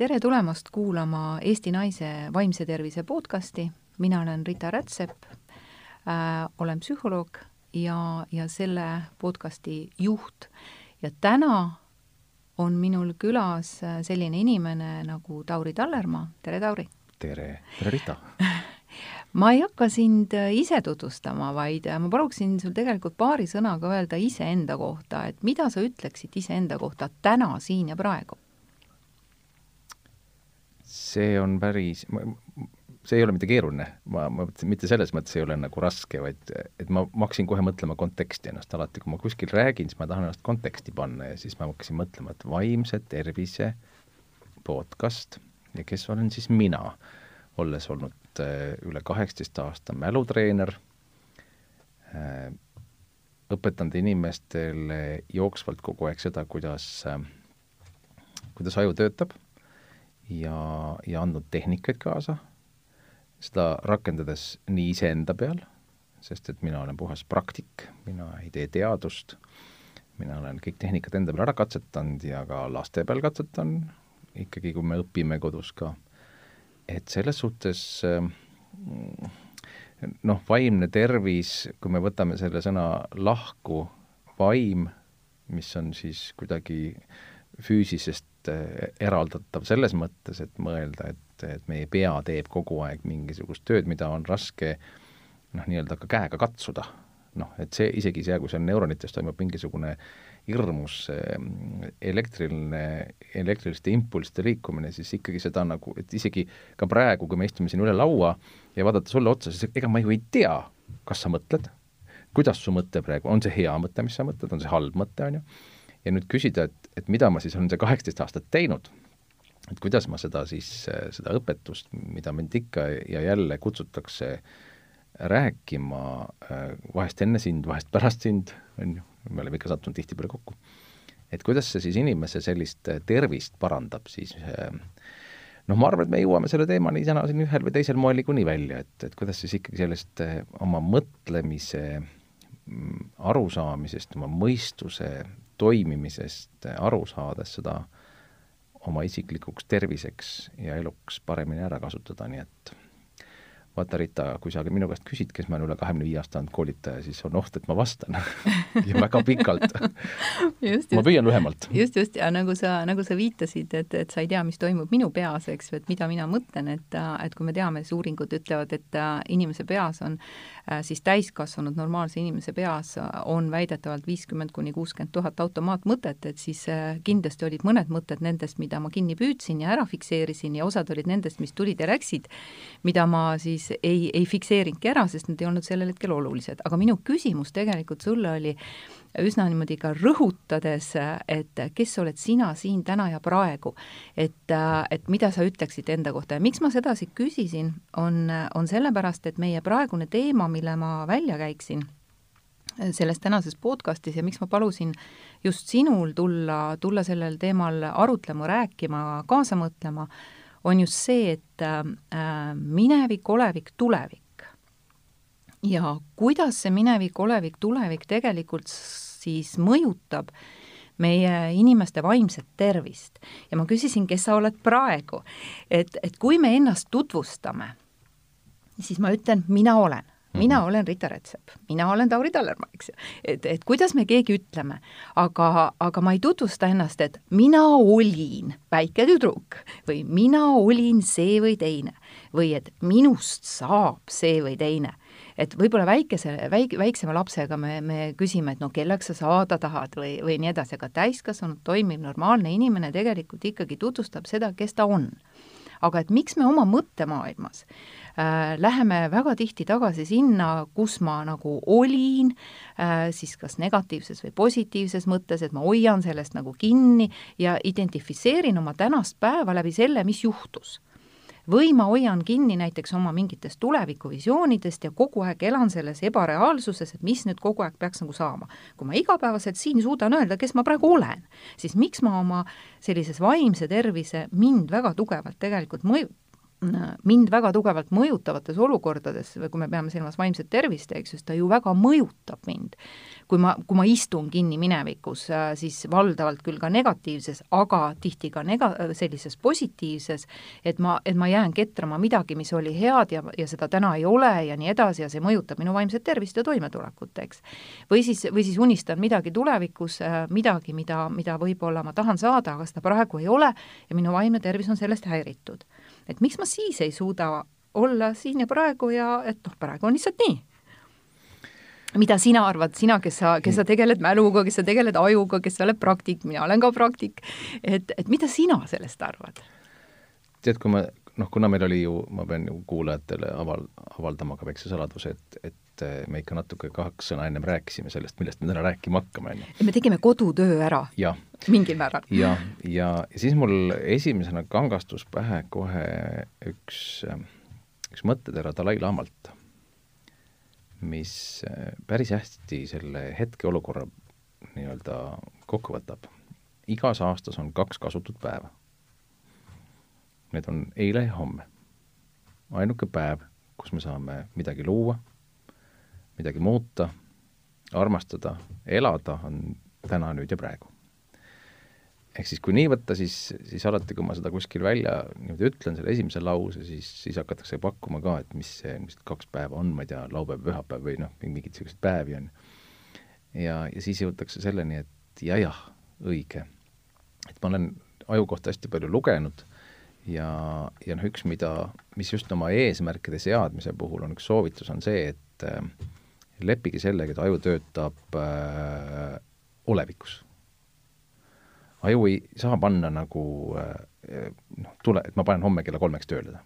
tere tulemast kuulama Eesti Naise vaimse tervise podcasti, mina olen Rita Rätsep äh,, olen psühholoog ja, ja selle podcasti juht. ja täna on minul külas äh, selline inimene nagu Tauri Tallermaa, tere Tauri! tere, tere Rita! ma ei hakka sind äh, ise tutvustama, vaid äh, ma paluksin sul tegelikult paari sõnaga öelda iseenda kohta, et mida sa ütleksid iseenda kohta täna, siin ja praegu? See on päris, see ei ole mitte keeruline, ma, ma mõtlesin, mitte selles mõttes ei ole nagu raske, vaid et ma, ma hakkasin kohe mõtlema konteksti ennast. Alati, kui ma kuskil räägin, siis ma tahan ennast konteksti panna ja siis ma hakkasin mõtlema, et vaimse tervise podcast ja kes olen siis mina, olles olnud äh, üle kaheksateist aasta mälutreener, äh, õpetanud inimestele jooksvalt kogu aeg seda, kuidas, äh, kuidas aju töötab ja, ja andnud tehnikaid kaasa, seda rakendades nii iseenda peal, sest et mina olen puhas praktik, mina ei tee teadust, mina olen kõik tehnikad enda peal ära katsetanud ja ka laste peal katsetan, ikkagi kui me õpime kodus ka. et selles suhtes noh, vaimne tervis, kui me võtame selle sõna lahku, vaim, mis on siis kuidagi füüsilisest eraldatav selles mõttes, et mõelda, et, et meie pea teeb kogu aeg mingisugust tööd, mida on raske noh, nii-öelda ka käega katsuda. noh, et see, isegi see, kui seal neuronites toimub mingisugune hirmus elektriline, elektriliste impulsside liikumine, siis ikkagi seda nagu, et isegi ka praegu, kui me istume siin üle laua ja vaadata sulle otsa, siis ega ma ju ei tea, kas sa mõtled, kuidas su mõte praegu, on see hea mõte, mis sa mõtled, on see halb mõte, on ju ja nüüd küsida, et, et mida ma siis olen see kaheksateist aastat teinud, et kuidas ma seda siis, seda õpetust, mida mind ikka ja jälle kutsutakse rääkima, vahest enne sind, vahest pärast sind, on ju, me oleme ikka sattunud tihtipeale kokku, et kuidas see siis inimese sellist tervist parandab, siis noh, ma arvan, et me jõuame selle teemani täna siin ühel või teisel moel niikuinii välja, et, et kuidas siis ikkagi sellest oma mõtlemise mm, arusaamisest, oma mõistuse toimimisest aru saades seda oma isiklikuks terviseks ja eluks paremini ära kasutada, nii et vaata, Rita, kui sa minu käest küsid, kes ma olen üle kahekümne viie aasta olnud koolitaja, siis on oht, et ma vastan. Ja väga pikalt. Ma püüan lühemalt. just, just, ja nagu sa, nagu sa viitasid, et, et sa ei tea, mis toimub minu peas, eks ju, et mida mina mõtlen, et, et kui me teame, siis uuringud ütlevad, et äh, inimese peas on äh, siis täiskasvanud normaalse inimese peas on väidetavalt viiskümmend kuni kuuskümmend tuhat automaatmõtet, et siis äh, kindlasti olid mõned mõtted nendest, mida ma kinni püüdsin ja ära fikseerisin ja osad olid nendest, mis tulid ja läksid, mida ma siis siis ei, ei fikseerinudki ära, sest need ei olnud sellel hetkel olulised. aga minu küsimus tegelikult sulle oli üsna niimoodi ka rõhutades, et kes oled sina siin täna ja praegu. et, et mida sa ütleksid enda kohta ja miks ma sedasi küsisin, on, on sellepärast, et meie praegune teema, mille ma välja käiksin, selles tänases podcastis ja miks ma palusin just sinul tulla, tulla sellel teemal arutlema, rääkima, kaasa mõtlema, on just see, et äh, minevik, olevik, tulevik. ja kuidas see minevik, olevik, tulevik tegelikult siis mõjutab meie inimeste vaimset tervist. ja ma küsisin, kes sa oled praegu. et, et kui me ennast tutvustame, siis ma ütlen, mina olen mina mm -hmm. olen Rita Rätsep, mina olen Tauri Tallermaa, eks ju. et, et kuidas me keegi ütleme, aga, aga ma ei tutvusta ennast, et mina olin väike tüdruk või mina olin see või teine või et minust saab see või teine et võib-olla väikese, väik-, väiksema lapsega me, me küsime, et no kelleks sa saada tahad või, või nii edasi, aga täiskasvanud toimiv normaalne inimene tegelikult ikkagi tutvustab seda, kes ta on. aga et miks me oma mõttemaailmas läheme väga tihti tagasi sinna, kus ma nagu olin äh,, siis kas negatiivses või positiivses mõttes, et ma hoian sellest nagu kinni ja identifitseerin oma tänast päeva läbi selle, mis juhtus või ma hoian kinni näiteks oma mingitest tulevikuvisioonidest ja kogu aeg elan selles ebareaalsuses, et mis nüüd kogu aeg peaks nagu saama. kui ma igapäevaselt siin suudan öelda, kes ma praegu olen, siis miks ma oma sellises vaimse tervise mind väga tugevalt tegelikult mõju-, mind väga tugevalt mõjutavates olukordades, kui me peame silmas vaimset tervist, eks ju, siis ta ju väga mõjutab mind. kui ma, kui ma istun kinni minevikus, äh, siis valdavalt küll ka negatiivses, aga tihti ka nega-, sellises positiivses, et ma, et ma jään ketrama midagi, mis oli head ja, ja seda täna ei ole ja nii edasi ja see mõjutab minu vaimset tervist ja toimetulekut, eks. või siis, või siis unistan midagi tulevikus, äh, midagi, mida, mida võib-olla ma tahan saada, aga seda praegu ei ole ja minu vaimne tervis on sellest häiritud et miks ma siis ei suuda olla siin ja praegu ja et noh, praegu on lihtsalt nii. mida sina arvad, sina, kes sa, kes sa tegeled mäluga, kes sa tegeled ajuga, kes sa oled praktik, mina olen ka praktik, et, et mida sina sellest arvad? tead, kui ma, noh, kuna meil oli ju, ma pean ju kuulajatele aval-, avaldama ka väikse saladuse, et, et me ikka natuke kaks sõna ennem rääkisime sellest, millest me täna rääkima hakkame, on ju. me tegime kodutöö ära. jah mingil määral. ja, ja, ja siis mul esimesena kangastus pähe kohe üks, üks mõttetera Dalai-laamalt, mis äh, päris hästi selle hetkeolukorra nii-öelda kokku võtab. igas aastas on kaks kasutut päeva. Need on eile ja homme. ainuke päev, kus me saame midagi luua, midagi muuta, armastada, elada, on täna, nüüd ja praegu ehk siis kui nii võtta, siis, siis alati, kui ma seda kuskil välja niimoodi ütlen, selle esimese lause, siis, siis hakatakse pakkuma ka, et mis see, mis kaks päeva on, ma ei tea, laupäev, pühapäev või noh, mingeid niisuguseid päevi on. ja, ja siis jõutakse selleni, et ja-jah, õige. et ma olen aju kohta hästi palju lugenud ja, ja noh, üks, mida, mis just oma eesmärkide seadmise puhul on üks soovitus, on see, et äh, leppige sellega, et aju töötab äh, olevikus aju ei saa panna nagu eh, noh, tule, et ma panen homme kella kolmeks tööle.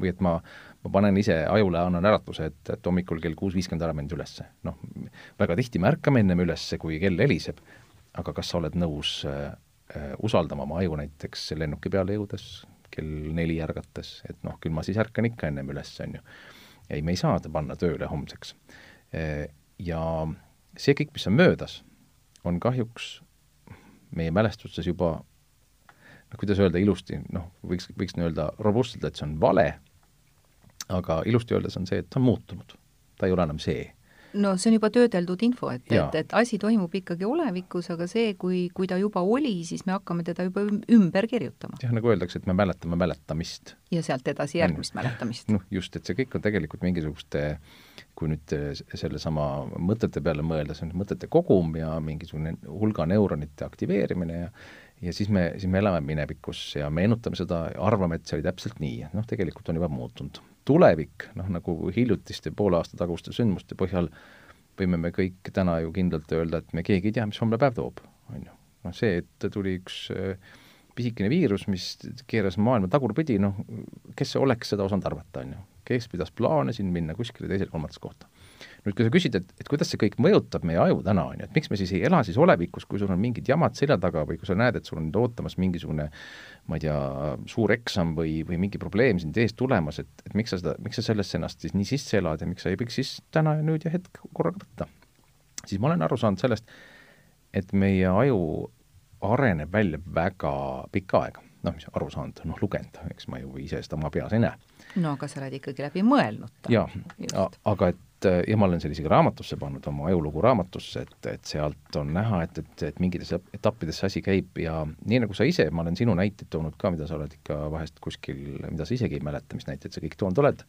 või et ma, ma panen ise ajule, annan äratuse, et, et hommikul kell kuus viiskümmend ära mind ülesse. noh, väga tihti me ärkame ennem üles, kui kell heliseb, aga kas sa oled nõus äh, usaldama oma aju näiteks lennuki peale jõudes, kell neli ärgates, et noh, küll ma siis ärkan ikka ennem üles, on ju. ei, me ei saa ta panna tööle homseks. Ja see kõik, mis on möödas, on kahjuks meie mälestustes juba noh, kuidas öelda ilusti, noh, võiks, võiks nii-öelda robustselt, et see on vale, aga ilusti öeldes on see, et ta on muutunud. ta ei ole enam see no see on juba töödeldud info, et, et, et asi toimub ikkagi olevikus, aga see, kui, kui ta juba oli, siis me hakkame teda juba ümber kirjutama. jah, nagu öeldakse, et me mäletame mäletamist. ja sealt edasi järgmist mäletamist. noh, just, et see kõik on tegelikult mingisuguste kui nüüd sellesama mõtete peale mõelda, see on mõtete kogum ja mingisugune hulga neuronite aktiveerimine ja ja siis me, siis me elame minevikus ja meenutame seda ja arvame, et see oli täpselt nii, noh, tegelikult on juba muutunud tulevik, noh nagu hiljutiste poole aasta taguste sündmuste põhjal võime me kõik täna ju kindlalt öelda, et me keegi ei tea, mis homne päev toob, on ju. noh see, et tuli üks äh, pisikene viirus, mis keeras maailma tagurpidi, noh, kes oleks seda osanud arvata, on ju. kes pidas plaane siin minna kuskile teisele-kolmandasse kohta nüüd kui sa küsid, et, et kuidas see kõik mõjutab meie aju täna, on ju, et miks me siis ei ela siis olevikus, kui sul on mingid jamad selja taga või kui sa näed, et sul on nüüd ootamas mingisugune ma ei tea, suur eksam või, või mingi probleem sind ees tulemas, et, et miks sa seda, miks sa sellesse ennast siis nii sisse elad ja miks sa ei võiks siis täna ja nüüd ja hetk korraga võtta. siis ma olen aru saanud sellest, et meie aju areneb välja väga pikka aega noh, mis aru saanud, noh, lugenud, eks ma ju ise seda oma peas ei näe. no aga sa oled ikkagi läbi mõelnud. jaa, aga et et ja ma olen selle isegi raamatusse pannud, oma ajulugu raamatusse, et, et sealt on näha, et, et, et mingites etappides see asi käib ja nii, nagu sa ise, ma olen sinu näiteid toonud ka, mida sa oled ikka vahest kuskil, mida sa isegi ei mäleta, mis näiteid sa kõik toonud oled,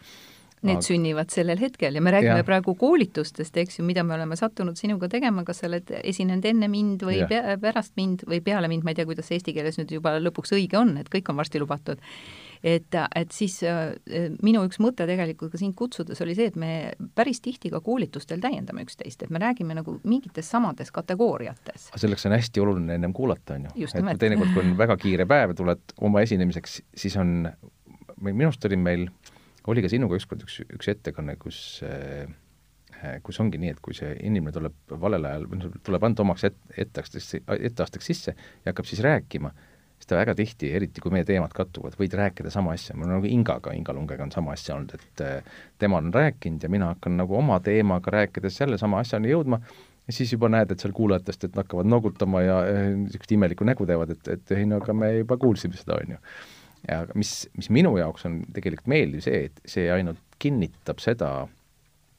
Need aga... sünnivad sellel hetkel ja me räägime ja. praegu koolitustest, eks ju, mida me oleme sattunud sinuga tegema, kas sa oled esinenud enne mind või ja. pärast mind või peale mind, ma ei tea, kuidas eesti keeles nüüd juba lõpuks õige on, et kõik on varsti lubatud et, et siis äh, minu üks mõte tegelikult ka sind kutsudes oli see, et me päris tihti ka koolitustel täiendame üksteist, et me räägime nagu mingites samades kategooriates. selleks on hästi oluline ennem kuulata, on ju. et teinekord, kui on väga kiire päev, tuled oma esinemiseks, siis on, minu arust oli meil, oli ka sinuga ükskord üks, üks ettekanne, kus äh, kus ongi nii, et kui see inimene tuleb valel ajal, tuleb anda omaks et, etteasteks, etteasteks sisse ja hakkab siis rääkima, siis ta väga tihti, eriti kui meie teemad kattuvad, võid rääkida sama asja, mul on nagu Ingaga, Inga Lungega on sama asja olnud, et äh, tema on rääkinud ja mina hakkan nagu oma teemaga rääkides sellesama asjani jõudma, ja siis juba näed, et seal kuulajatest, et hakkavad noogutama ja niisugust imelikku nägu teevad, et, et ei no aga me juba kuulsime seda, on ju. Ja mis, mis minu jaoks on tegelikult meeldiv see, et see ainult kinnitab seda,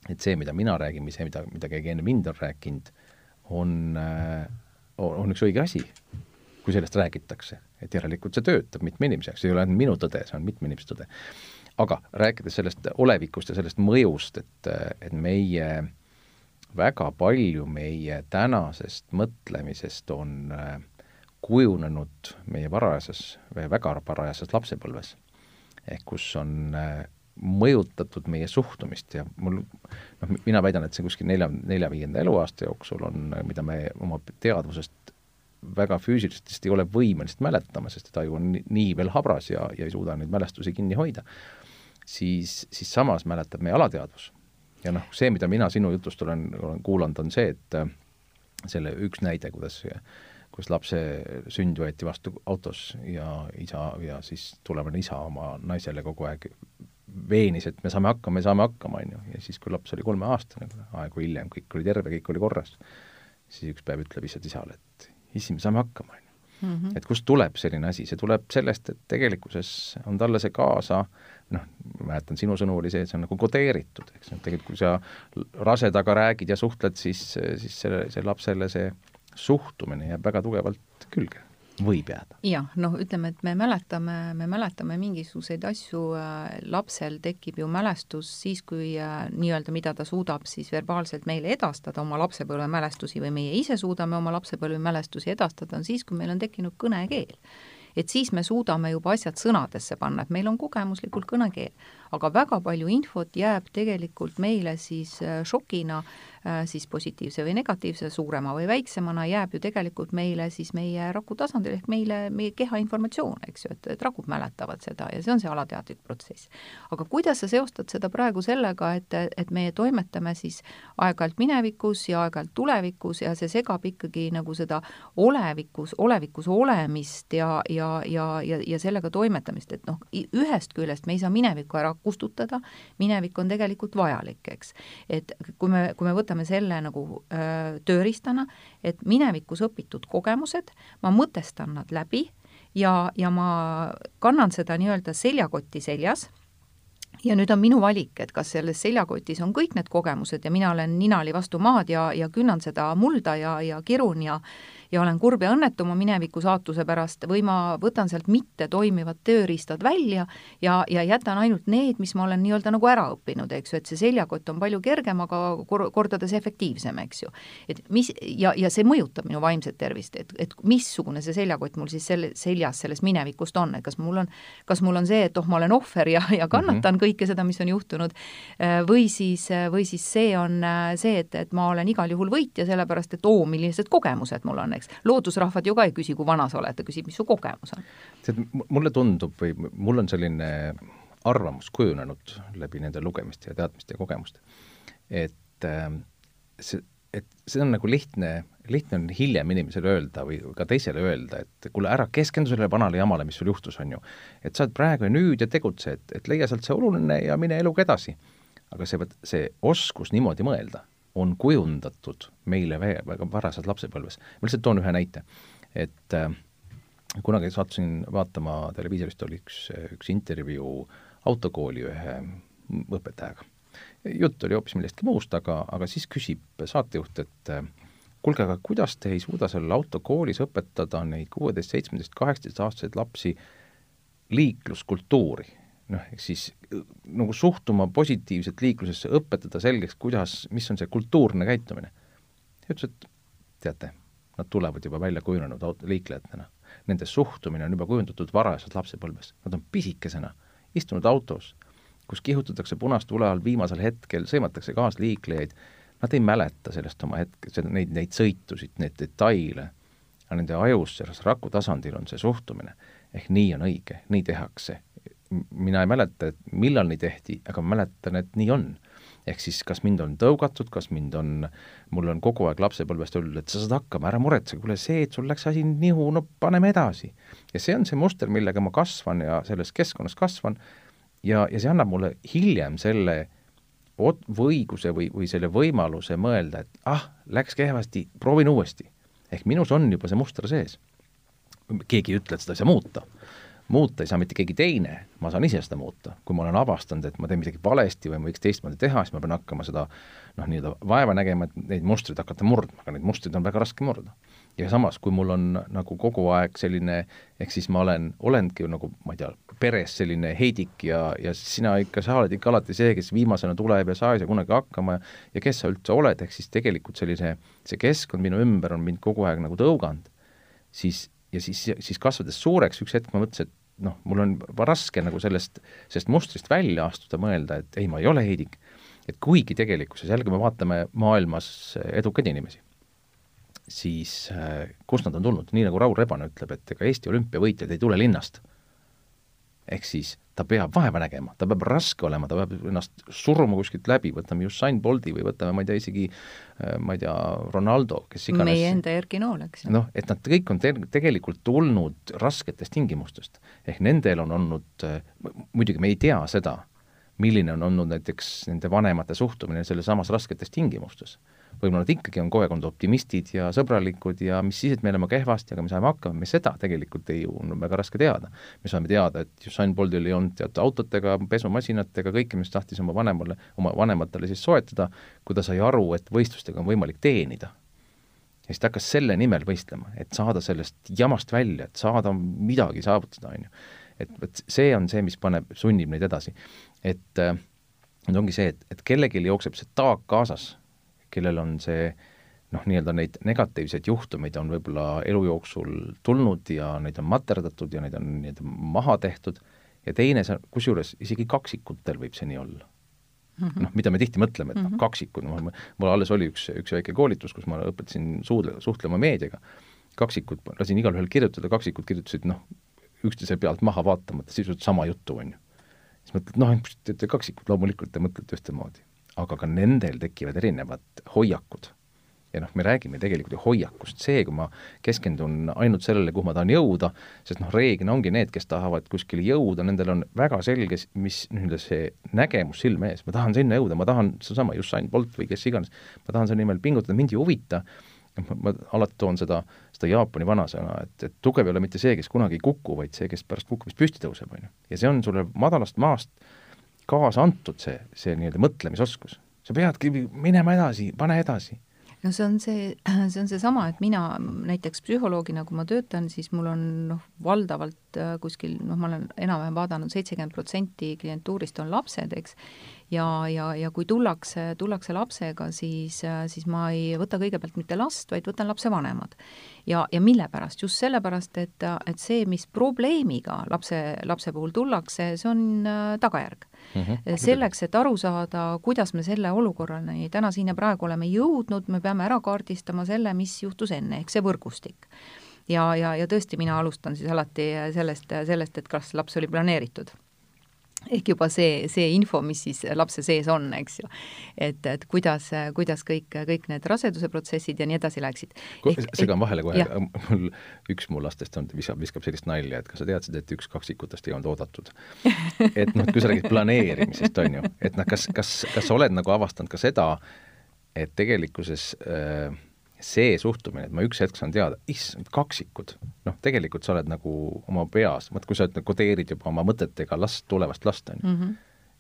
et see, mida mina räägin või see, mida, mida keegi enne mind on rääkinud, on, on üks õige asi, kui sellest räägitakse. et järelikult see töötab mitme inimese jaoks, see ei ole ainult minu tõde, see on mitme inimese tõde. aga rääkides sellest olevikust ja sellest mõjust, et, et meie väga palju meie tänasest mõtlemisest on äh, kujunenud meie varajases või väga varajases lapsepõlves. ehk kus on äh, mõjutatud meie suhtumist ja mul noh, mina väidan, et see kuskil nelja, nelja-viienda eluaasta jooksul on, mida me oma teadvusest väga füüsiliselt ei ole võimelised mäletama, sest et aju on nii, nii veel habras ja, ja ei suuda neid mälestusi kinni hoida, siis, siis samas mäletab meie alateadvus. ja noh, see, mida mina sinu jutust olen, olen kuulanud, on see, et äh, selle üks näide, kuidas kus lapse sünd võeti vastu autos ja isa ja siis tulevane isa oma naisele kogu aeg veenis, et me saame hakkama, me saame hakkama, on ju, ja siis, kui laps oli kolmeaastane, aegu hiljem, kõik oli terve, kõik oli korras, siis üks päev ütleb lihtsalt isale, et issi, me saame hakkama, on ju. Mhm. et kust tuleb selline asi, see tuleb sellest, et tegelikkuses on talle see kaasa noh, mäletan, sinu sõnu oli see, et see on nagu kodeeritud, eks, et tegelikult kui sa rasedaga räägid ja suhtled, siis, siis selle, see lapsele see suhtumine jääb väga tugevalt külge võib jääda. jah, noh, ütleme, et me mäletame, me mäletame mingisuguseid asju äh,, lapsel tekib ju mälestus siis, kui äh, nii-öelda, mida ta suudab siis verbaalselt meile edastada, oma lapsepõlve mälestusi või meie ise suudame oma lapsepõlve mälestusi edastada, on siis, kui meil on tekkinud kõnekeel. et siis me suudame juba asjad sõnadesse panna, et meil on kogemuslikult kõnekeel. Aga väga palju infot jääb tegelikult meile siis äh, šokina äh, siis positiivse või negatiivse, suurema või väiksemana, jääb ju tegelikult meile siis meie raku tasandil ehk meile, meie keha informatsioon, eks ju, et, et rakud mäletavad seda ja see on see alateadlik protsess. aga kuidas sa seostad seda praegu sellega, et, et meie toimetame siis aeg-ajalt minevikus ja aeg-ajalt tulevikus ja see segab ikkagi nagu seda olevikus, olevikus olemist ja, ja, ja, ja, ja sellega toimetamist, et noh, ühest küljest me ei saa minevikku ära kustutada, minevik on tegelikult vajalik, eks. et kui me, kui me võtame selle nagu öö, tööriistana, et minevikus õpitud kogemused, ma mõtestan nad läbi ja, ja ma kannan seda nii-öelda seljakotti seljas ja nüüd on minu valik, et kas selles seljakotis on kõik need kogemused ja mina olen ninali vastu maad ja, ja künnan seda mulda ja, ja kirun ja ja olen kurb ja õnnetu oma mineviku saatuse pärast või ma võtan sealt mitte toimivad tööriistad välja ja, ja jätan ainult need, mis ma olen nii-öelda nagu ära õppinud, eks ju, et see seljakott on palju kergem, aga kor-, kordades efektiivsem, eks ju. et mis, ja, ja see mõjutab minu vaimset tervist, et, et missugune see seljakott mul siis selle, seljas sellest minevikust on, et kas mul on, kas mul on see, et oh, ma olen ohver ja, ja kannatan mm -hmm. kõike seda, mis on juhtunud, või siis, või siis see on see, et, et ma olen igal juhul võitja, sellepärast et oo, millised kogemused mul on, eks eks. loodusrahvad ju ka ei küsi, kui vana sa oled, ta küsib, mis su kogemus on. tead, mulle tundub või mul on selline arvamus kujunenud läbi nende lugemiste ja teadmiste ja kogemuste, et äh, see, et see on nagu lihtne, lihtne on hiljem inimesele öelda või ka teisele öelda, et kuule, ära keskendu sellele vanale jamale, mis sul juhtus, on ju. et sa oled praegu ja nüüd ja tegutse, et, et leia sealt see oluline ja mine eluga edasi. aga see, see oskus niimoodi mõelda on kujundatud meile väga varases lapsepõlves. ma lihtsalt toon ühe näite, et äh, kunagi sattusin vaatama, televiisorist oli üks, üks intervjuu autokooli ühe õpetajaga. jutt oli hoopis millestki muust, aga, aga siis küsib saatejuht, et äh, kuulge, aga kuidas te ei suuda seal autokoolis õpetada neid kuueteist, seitsmeteist, kaheksateist aastaseid lapsi liikluskultuuri noh, ehk siis nagu suhtuma positiivselt liiklusesse, õpetada selgeks, kuidas, mis on see kultuurne käitumine. ja ütles, et teate, nad tulevad juba välja kujunenud auto, liiklejatena. Nende suhtumine on juba kujundatud varajases lapsepõlves, nad on pisikesena istunud autos, kus kihutatakse punast tule all viimasel hetkel, sõimatakse kaasliiklejaid, nad ei mäleta sellest oma hetke, seda, neid, neid sõitusid, neid detaile, aga nende ajus, selles raku tasandil on see suhtumine. ehk nii on õige, nii tehakse mina ei mäleta, et millal nii tehti, aga ma mäletan, et nii on. ehk siis kas mind on tõugatud, kas mind on, mul on kogu aeg lapsepõlvest öeldud, et sa saad hakkama, ära muretse, kuule see, et sul läks asi nihu, no paneme edasi. ja see on see muster, millega ma kasvan ja selles keskkonnas kasvan ja, ja see annab mulle hiljem selle ot-, õiguse või, või selle võimaluse mõelda, et ah, läks kehvasti, proovin uuesti. ehk minus on juba see muster sees. keegi ei ütle, et seda ei saa muuta muuta ei saa mitte keegi teine, ma saan ise seda muuta. kui ma olen avastanud, et ma teen midagi valesti või ma võiks teistmoodi teha, siis ma pean hakkama seda noh, nii-öelda vaeva nägema, et neid mustreid hakata murdma, aga neid mustreid on väga raske murda ja samas, kui mul on nagu kogu aeg selline, ehk siis ma olen, olengi nagu ma ei tea, peres selline heidik ja, ja sina ikka, sa oled ikka alati see, kes viimasena tuleb ja sa ei saa kunagi hakkama ja, ja kes sa üldse oled, ehk siis tegelikult sellise, see keskkond minu ümber on mind kogu aeg nagu tõuganud, siis, ja siis, siis kasvades suureks, üks hetk ma mõtlesin, et noh, mul on raske nagu sellest, sellest mustrist välja astuda, mõelda, et ei, ma ei ole heidik. et kuigi tegelikkuses, jällegi me vaatame maailmas edukaid inimesi siis äh, kust nad on tulnud, nii nagu Raul Rebane ütleb, et ega Eesti olümpiavõitjad ei tule linnast. Ehk siis ta peab vaeva nägema, ta peab raske olema, ta peab ennast suruma kuskilt läbi, võtame Usain Bolti või võtame, ma ei tea, isegi äh, ma ei tea, Ronaldo, kes iganes. meie enda Erki Nool, eks noh, et nad kõik on te tegelikult tulnud rasketest tingimustest. ehk nendel on olnud, äh, muidugi me ei tea seda, milline on olnud näiteks nende vanemate suhtumine selles samas rasketes tingimustes võib-olla nad ikkagi on kogu aeg olnud optimistid ja sõbralikud ja mis siis, et me oleme kehvasti, aga me saame hakkama, me seda tegelikult ei on väga raske teada. me saame teada, et Usain Boltil ei olnud teatud autodega, pesumasinatega, kõike, mis tahtis oma vanemale, oma vanematele siis soetada, kui ta sai aru, et võistlustega on võimalik teenida. ja siis ta hakkas selle nimel võistlema, et saada sellest jamast välja, et saada midagi saavutada, on ju. et vot see on see, mis paneb, sunnib neid edasi. Et äh, nüüd ongi see, et, et kellelgi jookseb see taak kaasas kellel on see noh, nii-öelda neid negatiivseid juhtumeid on võib-olla elu jooksul tulnud ja neid on materdatud ja neid on nii-öelda maha tehtud ja teine, kusjuures isegi kaksikutel võib see nii olla mm -hmm.. noh, mida me tihti mõtleme, et mm -hmm. noh, kaksikud, noh, mul alles oli üks, üks väike koolitus, kus ma õpetasin suudle, suhtlema meediaga, kaksikud, lasin igalühel kirjutada, kaksikud kirjutasid noh, üksteise pealt maha vaatamata sisuliselt sama juttu, on ju. Siis mõtled, noh, te olete kaksikud, loomulikult te mõtlete ühtemoodi. Aga ka nendel tekivad erinevad hoiakud. ja noh, me räägime tegelikult ju hoiakust, see, kui ma keskendun ainult sellele, kuhu ma tahan jõuda, sest noh, reeglina ongi need, kes tahavad kuskile jõuda, nendel on väga selge, mis nii-öelda see nägemus silme ees, ma tahan sinna jõuda, ma tahan sedasama Usain Bolt või kes iganes, ma tahan selle nimel pingutada, mind ei huvita, ma, ma alati toon seda, seda Jaapani vanasõna, et, et tugev ei ole mitte see, kes kunagi ei kuku, vaid see, kes pärast kukkumist püsti tõuseb, on ju. ja see on sulle madalast maast kaasa antud, see, see nii-öelda mõtlemisoskus. sa peadki minema edasi, pane edasi. No see on see, see on seesama, et mina näiteks psühholoogina, kui ma töötan, siis mul on noh, valdavalt äh, kuskil noh, ma olen enam-vähem vaadanud, seitsekümmend protsenti klientuurist on lapsed, eks, ja, ja, ja kui tullakse, tullakse lapsega, siis, äh, siis ma ei võta kõigepealt mitte last, vaid võtan lapsevanemad. ja, ja mille pärast? just sellepärast, et, et see, mis probleemiga lapse, lapse puhul tullakse, see on äh, tagajärg mm. -hmm. selleks, et aru saada, kuidas me selle olukorrani täna siin ja praegu oleme jõudnud, me peame ära kaardistama selle, mis juhtus enne, ehk see võrgustik ja, ja, ja tõesti, mina alustan siis alati sellest, sellest, et kas laps oli planeeritud ehk juba see, see info, mis siis lapse sees on, eks ju. et, et kuidas, kuidas kõik, kõik need raseduse protsessid ja nii edasi läksid. segan vahele kohe, mul üks mu lastest on, viskab, viskab sellist nalja, et kas sa teadsid, et üks kaksikutest ei olnud oodatud? et noh, kui sa räägid planeerimisest, on ju, et noh, kas, kas, kas sa oled nagu avastanud ka seda, et tegelikkuses äh, see suhtumine, et ma üks hetk saan teada, issand, kaksikud, noh, tegelikult sa oled nagu oma peas, vaat kui sa kodeerid juba oma mõtetega last, tulevast last, on ju. -hmm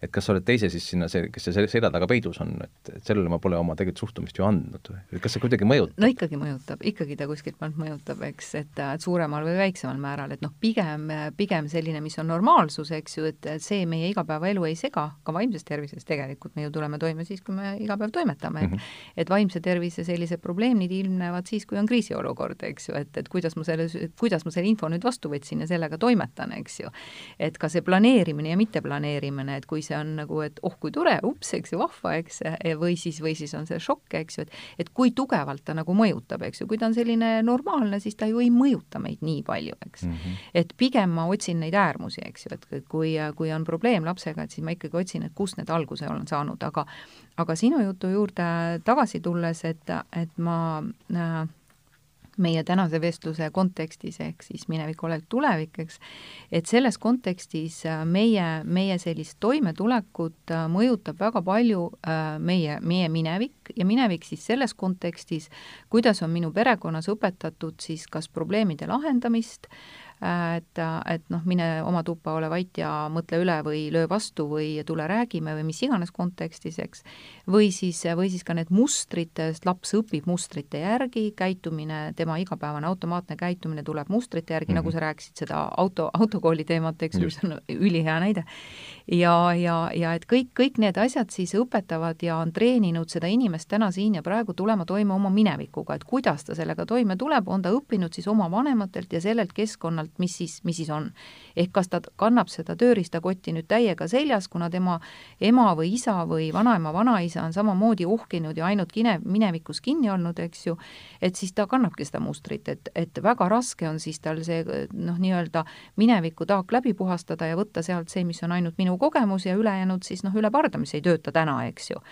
et kas sa oled teise siis sinna, see, kes see selja taga peidus on, et, et sellele ma pole oma tegelikult suhtumist ju andnud. Kas see kuidagi mõjutab? no ikkagi mõjutab, ikkagi ta kuskilt maalt mõjutab, eks, et, et suuremal või väiksemal määral, et noh, pigem, pigem selline, mis on normaalsus, eks ju, et see meie igapäevaelu ei sega, ka vaimses tervises tegelikult me ju tuleme toime siis, kui me iga päev toimetame. Mm, -hmm. et vaimse tervise sellised probleemid ilmnevad siis, kui on kriisiolukord, eks ju, et, et kuidas ma selle, kuidas ma selle info nüüd vastu võtsin ja sellega toimetan, eks ju. et ka see planeerimine ja mitteplaneerimine, et kui see see on nagu, et oh kui tore, ups, eks ju, vahva, eks, või siis, või siis on see šokk, eks ju, et et kui tugevalt ta nagu mõjutab, eks ju, kui ta on selline normaalne, siis ta ju ei mõjuta meid nii palju, eks mm. -hmm. et pigem ma otsin neid äärmusi, eks ju, et kui, kui on probleem lapsega, et siis ma ikkagi otsin, et kust need alguse olen saanud, aga aga sinu jutu juurde tagasi tulles, et, et ma äh, meie tänase vestluse kontekstis, ehk siis minevik, olek, tulevik, eks, et selles kontekstis äh, meie, meie sellist toimetulekut äh, mõjutab väga palju äh, meie, meie minevik ja minevik siis selles kontekstis, kuidas on minu perekonnas õpetatud siis kas probleemide lahendamist, et, et noh, mine oma tuppa, ole vait ja mõtle üle või löö vastu või tule räägime või mis iganes kontekstis, eks. Või siis, või siis ka need mustrid, sest laps õpib mustrite järgi, käitumine, tema igapäevane automaatne käitumine tuleb mustrite järgi mm, -hmm. nagu mhm. sa rääkisid seda auto, autokooli teemat, eks ju, mis on ülihea näide. ja, ja, ja et kõik, kõik need asjad siis õpetavad ja on treeninud seda inimest täna siin ja praegu tulema toime oma minevikuga, et kuidas ta sellega toime tuleb, on ta õppinud siis oma vanematelt ja sellelt keskkonnalt, mis siis, mis siis on. ehk kas ta kannab seda tööriistakotti nüüd täiega seljas, kuna tema ema või isa või vanaema, vanaisa on samamoodi uhkinud ja ainult kine, minevikus kinni olnud, eks ju, et siis ta kannabki seda mustrit, et, et väga raske on siis tal see noh, nii-öelda mineviku taak läbi puhastada ja võtta sealt see, mis on ainult minu kogemus ja ülejäänud siis noh, üle parda, mis ei tööta täna, eks ju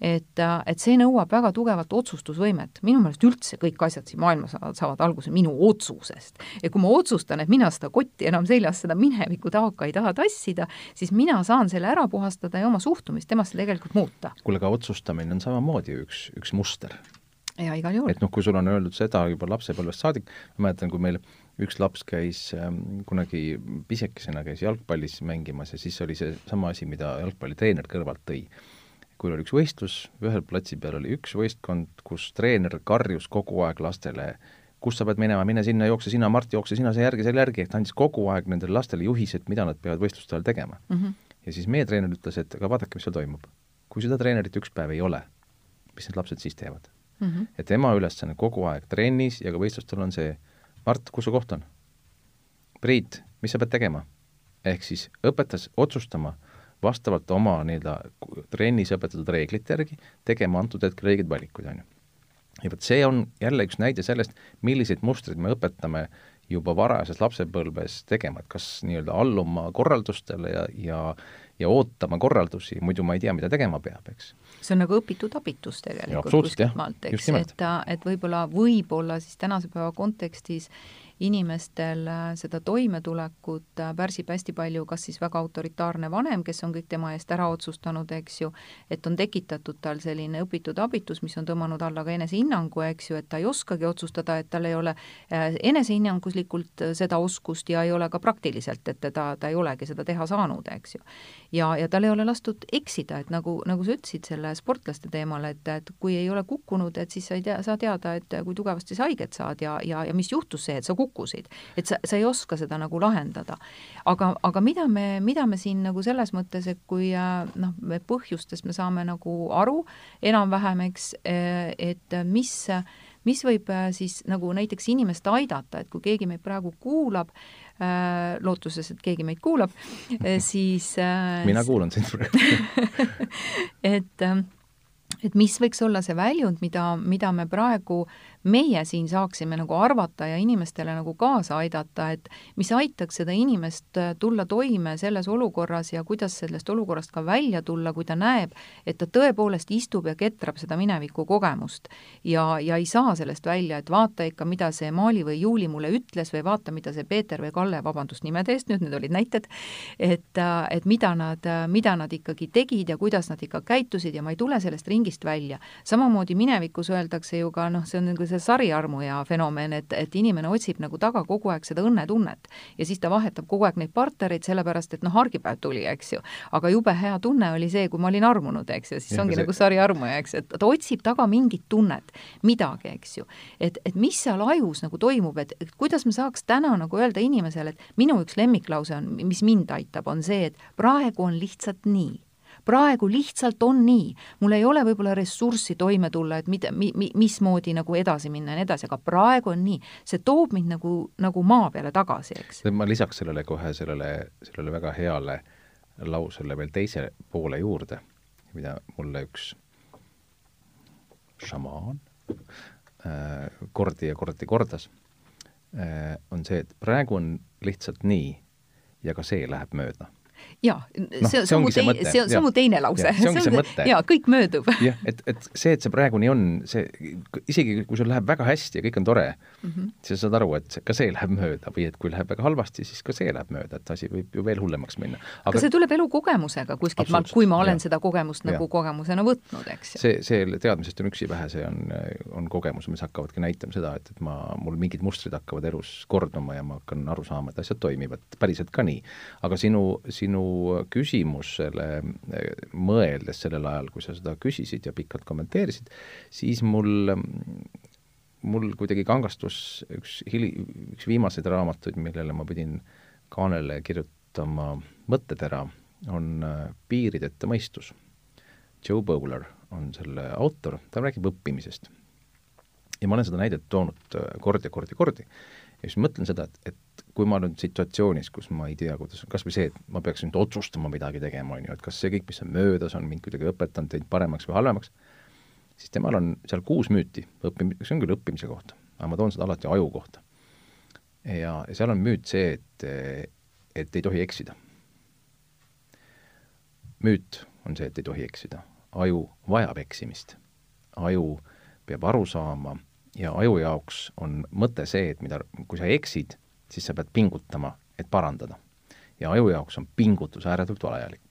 et, äh, et see nõuab väga tugevat otsustusvõimet. minu meelest üldse kõik asjad siin maailmas saavad, alguse minu otsusest. ja kui ma otsustan, et mina seda kotti enam seljas, seda mineviku taaka ei taha tassida, siis mina saan selle ära puhastada ja oma suhtumist temasse tegelikult muuta. kuule, aga otsustamine on samamoodi üks, üks muster. ja igal juhul. et noh, kui sul on öeldud seda juba lapsepõlvest saadik, ma mäletan, kui meil üks laps käis ähm, kunagi pisekesena käis jalgpallis mängimas ja siis oli seesama asi, mida jalgpallitreener kõrvalt tõi kui oli üks võistlus, ühel platsi peal oli üks võistkond, kus treener karjus kogu aeg lastele, kus sa pead minema, mine sinna, jookse sina, Mart, jookse sina selle järgi, selle järgi, et ta andis kogu aeg nendele lastele juhised, mida nad peavad võistluste ajal tegema mm. -hmm. ja siis meie treener ütles, et aga vaadake, mis seal toimub. kui seda treenerit üks päev ei ole, mis need lapsed siis teevad mm? -hmm. et tema ülesanne kogu aeg trennis ja ka võistlustel on see, Mart, kus su koht on? Priit, mis sa pead tegema? ehk siis õpetas otsustama vastavalt oma nii-öelda trennis õpetatud reeglite järgi tegema antud hetkel õigeid valikuid, on ju. ja vot see on jälle üks näide sellest, milliseid mustreid me õpetame juba varajases lapsepõlves tegema, et kas nii-öelda alluma korraldustele ja, ja ja ootama korraldusi, muidu ma ei tea, mida tegema peab, eks. see on nagu õpitud abitus tegelikult kuskilt maalt, eks, et, et võib-olla, võib-olla siis tänase päeva kontekstis inimestel äh, seda toimetulekut äh, pärsib hästi palju kas siis väga autoritaarne vanem, kes on kõik tema eest ära otsustanud, eks ju, et on tekitatud tal selline õpitud abitus, mis on tõmmanud alla ka enesehinnangu, eks ju, et ta ei oskagi otsustada, et tal ei ole äh, enesehinnanguslikult seda oskust ja ei ole ka praktiliselt, et ta, ta ei olegi seda teha saanud, eks ju. ja, ja tal ei ole lastud eksida, et nagu, nagu sa ütlesid selle sportlaste teemal, et, et kui ei ole kukkunud, et siis sa ei tea, saa teada, et kui tugevasti sa haiget saad ja, ja, ja mis juhtus see, et sa kukkusid, kukkusid. et sa, sa ei oska seda nagu lahendada. aga, aga mida me, mida me siin nagu selles mõttes, et kui äh, noh, me põhjustest me saame nagu aru enam-vähem, eks, äh, et mis mis võib äh, siis nagu näiteks inimest aidata, et kui keegi meid praegu kuulab, lootuses, et keegi meid kuulab, siis mina kuulan sind praegu et et mis võiks olla see väljund, mida, mida me praegu meie siin saaksime nagu arvata ja inimestele nagu kaasa aidata, et mis aitaks seda inimest äh, tulla toime selles olukorras ja kuidas sellest olukorrast ka välja tulla, kui ta näeb, et ta tõepoolest istub ja ketrab seda mineviku kogemust ja, ja ei saa sellest välja, et vaata ikka, mida see Maali või Juuli mulle ütles või vaata, mida see Peeter või Kalle, vabandust nimede eest, nüüd need olid näited, et, äh, et mida nad, äh, mida nad ikkagi tegid ja kuidas nad ikka käitusid ja ma ei tule sellest ringist välja. samamoodi minevikus öeldakse ju ka noh, see on nagu see see sariarmuja fenomen, et, et inimene otsib nagu taga kogu aeg seda õnnetunnet ja siis ta vahetab kogu aeg neid partnereid, sellepärast et noh, argipäev tuli, eks ju. aga jube hea tunne oli see, kui ma olin armunud, eks ju, siis ja, ongi see... nagu sariarmuja, eks, et ta otsib taga mingit tunnet, midagi, eks ju. et, et mis seal ajus nagu toimub, et, et kuidas me saaks täna nagu öelda inimesele, et minu üks lemmiklause on, mis mind aitab, on see, et praegu on lihtsalt nii praegu lihtsalt on nii, mul ei ole võib-olla ressurssi toime tulla, et mida, mi-, mi-, mismoodi nagu edasi minna ja nii edasi, aga praegu on nii. see toob mind nagu, nagu maa peale tagasi, eks. ma lisaks sellele kohe sellele, sellele väga heale lausele veel teise poole juurde, mida mulle üks šamaan äh, kordi ja kordi kordas äh,, on see, et praegu on lihtsalt nii ja ka see läheb mööda jaa no,, see, on mu teine, see on, see on mu teine lause. see ongi see mõte. jaa, kõik möödub. jah, et, et see, et see praegu nii on, see, isegi kui sul läheb väga hästi ja kõik on tore mm, -hmm. siis sa saad aru, et ka see läheb mööda või et kui läheb väga halvasti, siis ka see läheb mööda, et asi võib ju veel hullemaks minna. aga see tuleb elukogemusega kuskilt maalt, kui ma olen ja. seda kogemust ja. nagu kogemusena võtnud, eks ju. see, see teadmisest on üksi vähe, see on, on kogemus, mis hakkavadki näitama seda, et, et ma, mul mingid mustrid hakkavad elus korduma ja ma hakkan aru saama, et asjad toimivad päriselt ka nii. aga sinu, sinu küsimusele eh, mõeldes sellel ajal, kui sa seda küsisid ja pikalt kommenteerisid, siis mul, mul kuidagi kangastus üks hili-, üks viimaseid raamatuid, millele ma pidin kaanele kirjutama mõttetera, on eh, Piirideta mõistus. Joe Bowler on selle autor, ta räägib õppimisest. ja ma olen seda näidet toonud eh, kordi ja kordi ja kordi ja siis mõtlen seda, et, et kui ma olen situatsioonis, kus ma ei tea, kuidas, kas või see, et ma peaks nüüd otsustama midagi tegema, on ju, et kas see kõik, mis on möödas, on mind kuidagi õpetanud, teinud paremaks või halvemaks, siis temal on seal kuus müüti, õppim-, see on küll õppimise kohta, aga ma toon seda alati aju kohta. ja, ja seal on müüt see, et, et ei tohi eksida. müüt on see, et ei tohi eksida. aju vajab eksimist. aju peab aru saama ja aju jaoks on mõte see, et mida, kui sa eksid, siis sa pead pingutama, et parandada. ja aju jaoks on pingutus ääretult vajalik.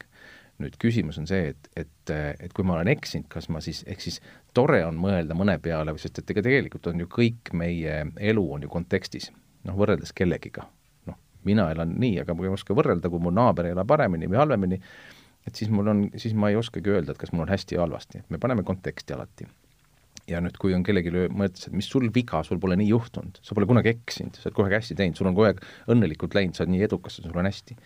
nüüd küsimus on see, et, et, et kui ma olen eksinud, kas ma siis, ehk siis tore on mõelda mõne peale, sest et ega tegelikult on ju kõik meie elu on ju kontekstis, noh, võrreldes kellegiga. noh, mina elan nii, aga ma ei oska võrrelda, kui mu naaber elab paremini või halvemini, et siis mul on, siis ma ei oskagi öelda, et kas mul on hästi või halvasti, me paneme konteksti alati ja nüüd, kui on kellelgi mõttes, et mis sul viga, sul pole nii juhtunud, sa pole kunagi eksinud, sa oled kogu aeg hästi teinud, sul on kogu aeg õnnelikult läinud, sa oled nii edukas, sul on hästi,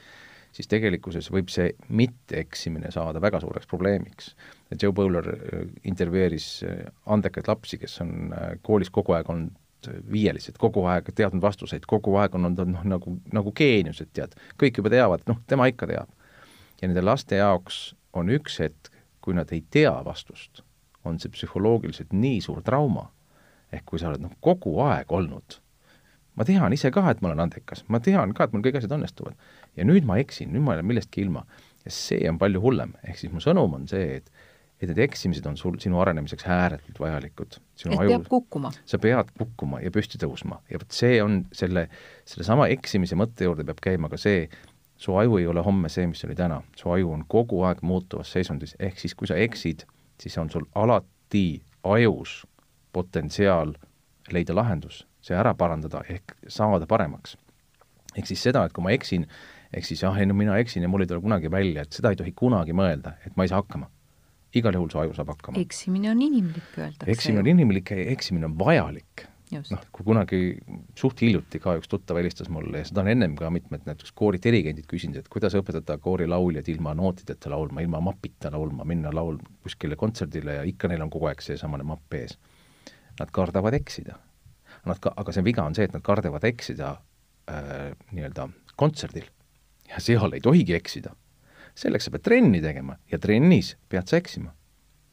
siis tegelikkuses võib see mitteeksimine saada väga suureks probleemiks. Joe Bowler äh, intervjueeris äh, andekaid lapsi, kes on äh, koolis kogu aeg olnud viielised, kogu aeg teadnud vastuseid, kogu aeg on olnud noh, nagu, nagu geeniused, tead, kõik juba teavad, noh, tema ikka teab. ja nende laste jaoks on üks hetk, kui nad ei tea vastust on see psühholoogiliselt nii suur trauma, ehk kui sa oled noh, kogu aeg olnud, ma tean ise ka, et ma olen andekas, ma tean ka, et mul kõik asjad õnnestuvad. ja nüüd ma eksin, nüüd ma jään millestki ilma. ja see on palju hullem, ehk siis mu sõnum on see, et et need eksimised on sul, sinu arenemiseks ääretult vajalikud. et aju, peab kukkuma. sa pead kukkuma ja püsti tõusma ja vot see on selle, sellesama eksimise mõtte juurde peab käima ka see, su aju ei ole homme see, mis oli täna, su aju on kogu aeg muutuvas seisundis, ehk siis kui sa eksid, siis on sul alati ajus potentsiaal leida lahendus, see ära parandada ehk saada paremaks. ehk siis seda, et kui ma eksin, ehk siis jah, ei no mina eksin ja mul ei tule kunagi välja, et seda ei tohi kunagi mõelda, et ma ei saa hakkama. igal juhul su aju saab hakkama. eksimine on inimlik, öeldakse. eksimine on inimlik ja eksimine on vajalik noh, kui kunagi suht hiljuti ka üks tuttav helistas mulle ja seda on ennem ka mitmed näiteks kooridirigendid küsinud, et kuidas õpetada koorilauljad ilma nootideta laulma, ilma mapita laulma, minna laul kuskile kontserdile ja ikka neil on kogu aeg seesamane mapp ees. Nad kardavad eksida. Nad ka, aga see viga on see, et nad kardavad eksida äh, nii-öelda kontserdil ja seal ei tohigi eksida. selleks sa pead trenni tegema ja trennis pead sa eksima.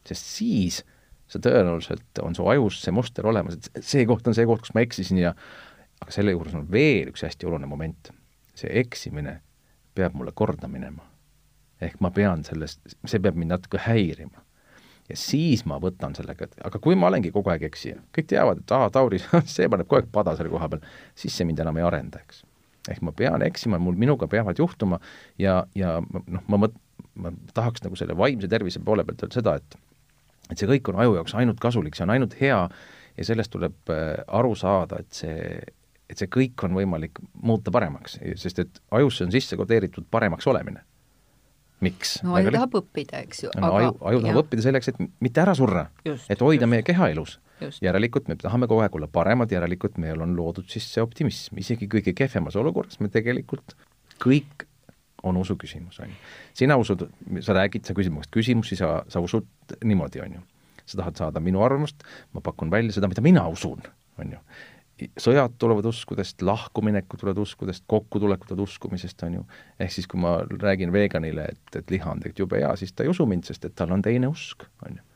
sest siis äh, sa tõenäoliselt, on su ajus see muster olemas, et see koht on see koht, kus ma eksisin ja aga selle juures on veel üks hästi oluline moment. see eksimine peab mulle korda minema. ehk ma pean sellest, see peab mind natuke häirima. ja siis ma võtan sellega, et aga kui ma olengi kogu aeg eksija, kõik teavad, et aa, Tauri, see paneb kogu aeg pada selle koha peal, siis see mind enam ei arenda, eks. ehk ma pean eksima, mul, minuga peavad juhtuma ja, ja noh, ma mõt-, ma tahaks nagu selle vaimse tervise poole pealt öelda seda, et et see kõik on aju jaoks ainult kasulik, see on ainult hea ja sellest tuleb äh, aru saada, et see, et see kõik on võimalik muuta paremaks, sest et ajusse on sisse kodeeritud paremaks olemine. miks? no aju tahab õppida, eks ju. no aga, aju, aju tahab õppida selleks, et mitte ära surra, et hoida just. meie keha elus. järelikult me tahame kogu aeg olla paremad, järelikult meil on loodud siis see optimism, isegi kõige kehvemas olukorras me tegelikult kõik on usu küsimus, on ju. sina usud, sa räägid, sa küsid mu käest küsimusi, sa, sa usud niimoodi, on ju. sa tahad saada minu arvamust, ma pakun välja seda, mida mina usun, on ju. sõjad tulevad uskudest, lahkuminekud tulevad uskudest, kokkutulekud tulevad uskumisest, on ju. ehk siis, kui ma räägin veganile, et, et liha on tegelikult jube hea, siis ta ei usu mind, sest et tal on teine usk, on ju.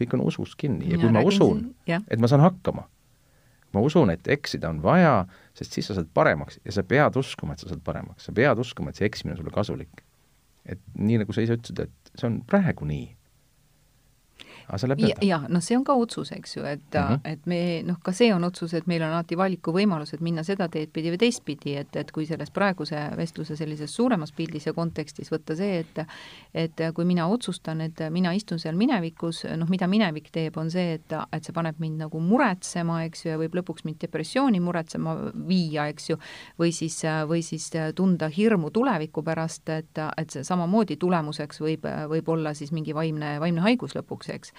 kõik on usus kinni ja, ja kui ma usun, et ma saan hakkama ma usun, et eksida on vaja, sest siis sa saad paremaks ja sa pead uskuma, et sa saad paremaks, sa pead uskuma, et see eksimine on sulle kasulik. et nii, nagu sa ise ütlesid, et see on praegu nii aga sa lähed mööda. jah, noh, see on ka otsus, eks ju, et mm, -hmm. et me noh, ka see on otsus, et meil on alati valikuvõimalused minna seda teed pidi või teistpidi, et, et kui selles praeguse vestluse sellises suuremas pildis ja kontekstis võtta see, et et kui mina otsustan, et mina istun seal minevikus, noh, mida minevik teeb, on see, et, et see paneb mind nagu muretsema, eks ju, ja võib lõpuks mind depressiooni muretsema viia, eks ju, või siis, või siis tunda hirmu tuleviku pärast, et, et see samamoodi tulemuseks võib, võib olla siis mingi vaimne, vaimne haigus lõpuks, eks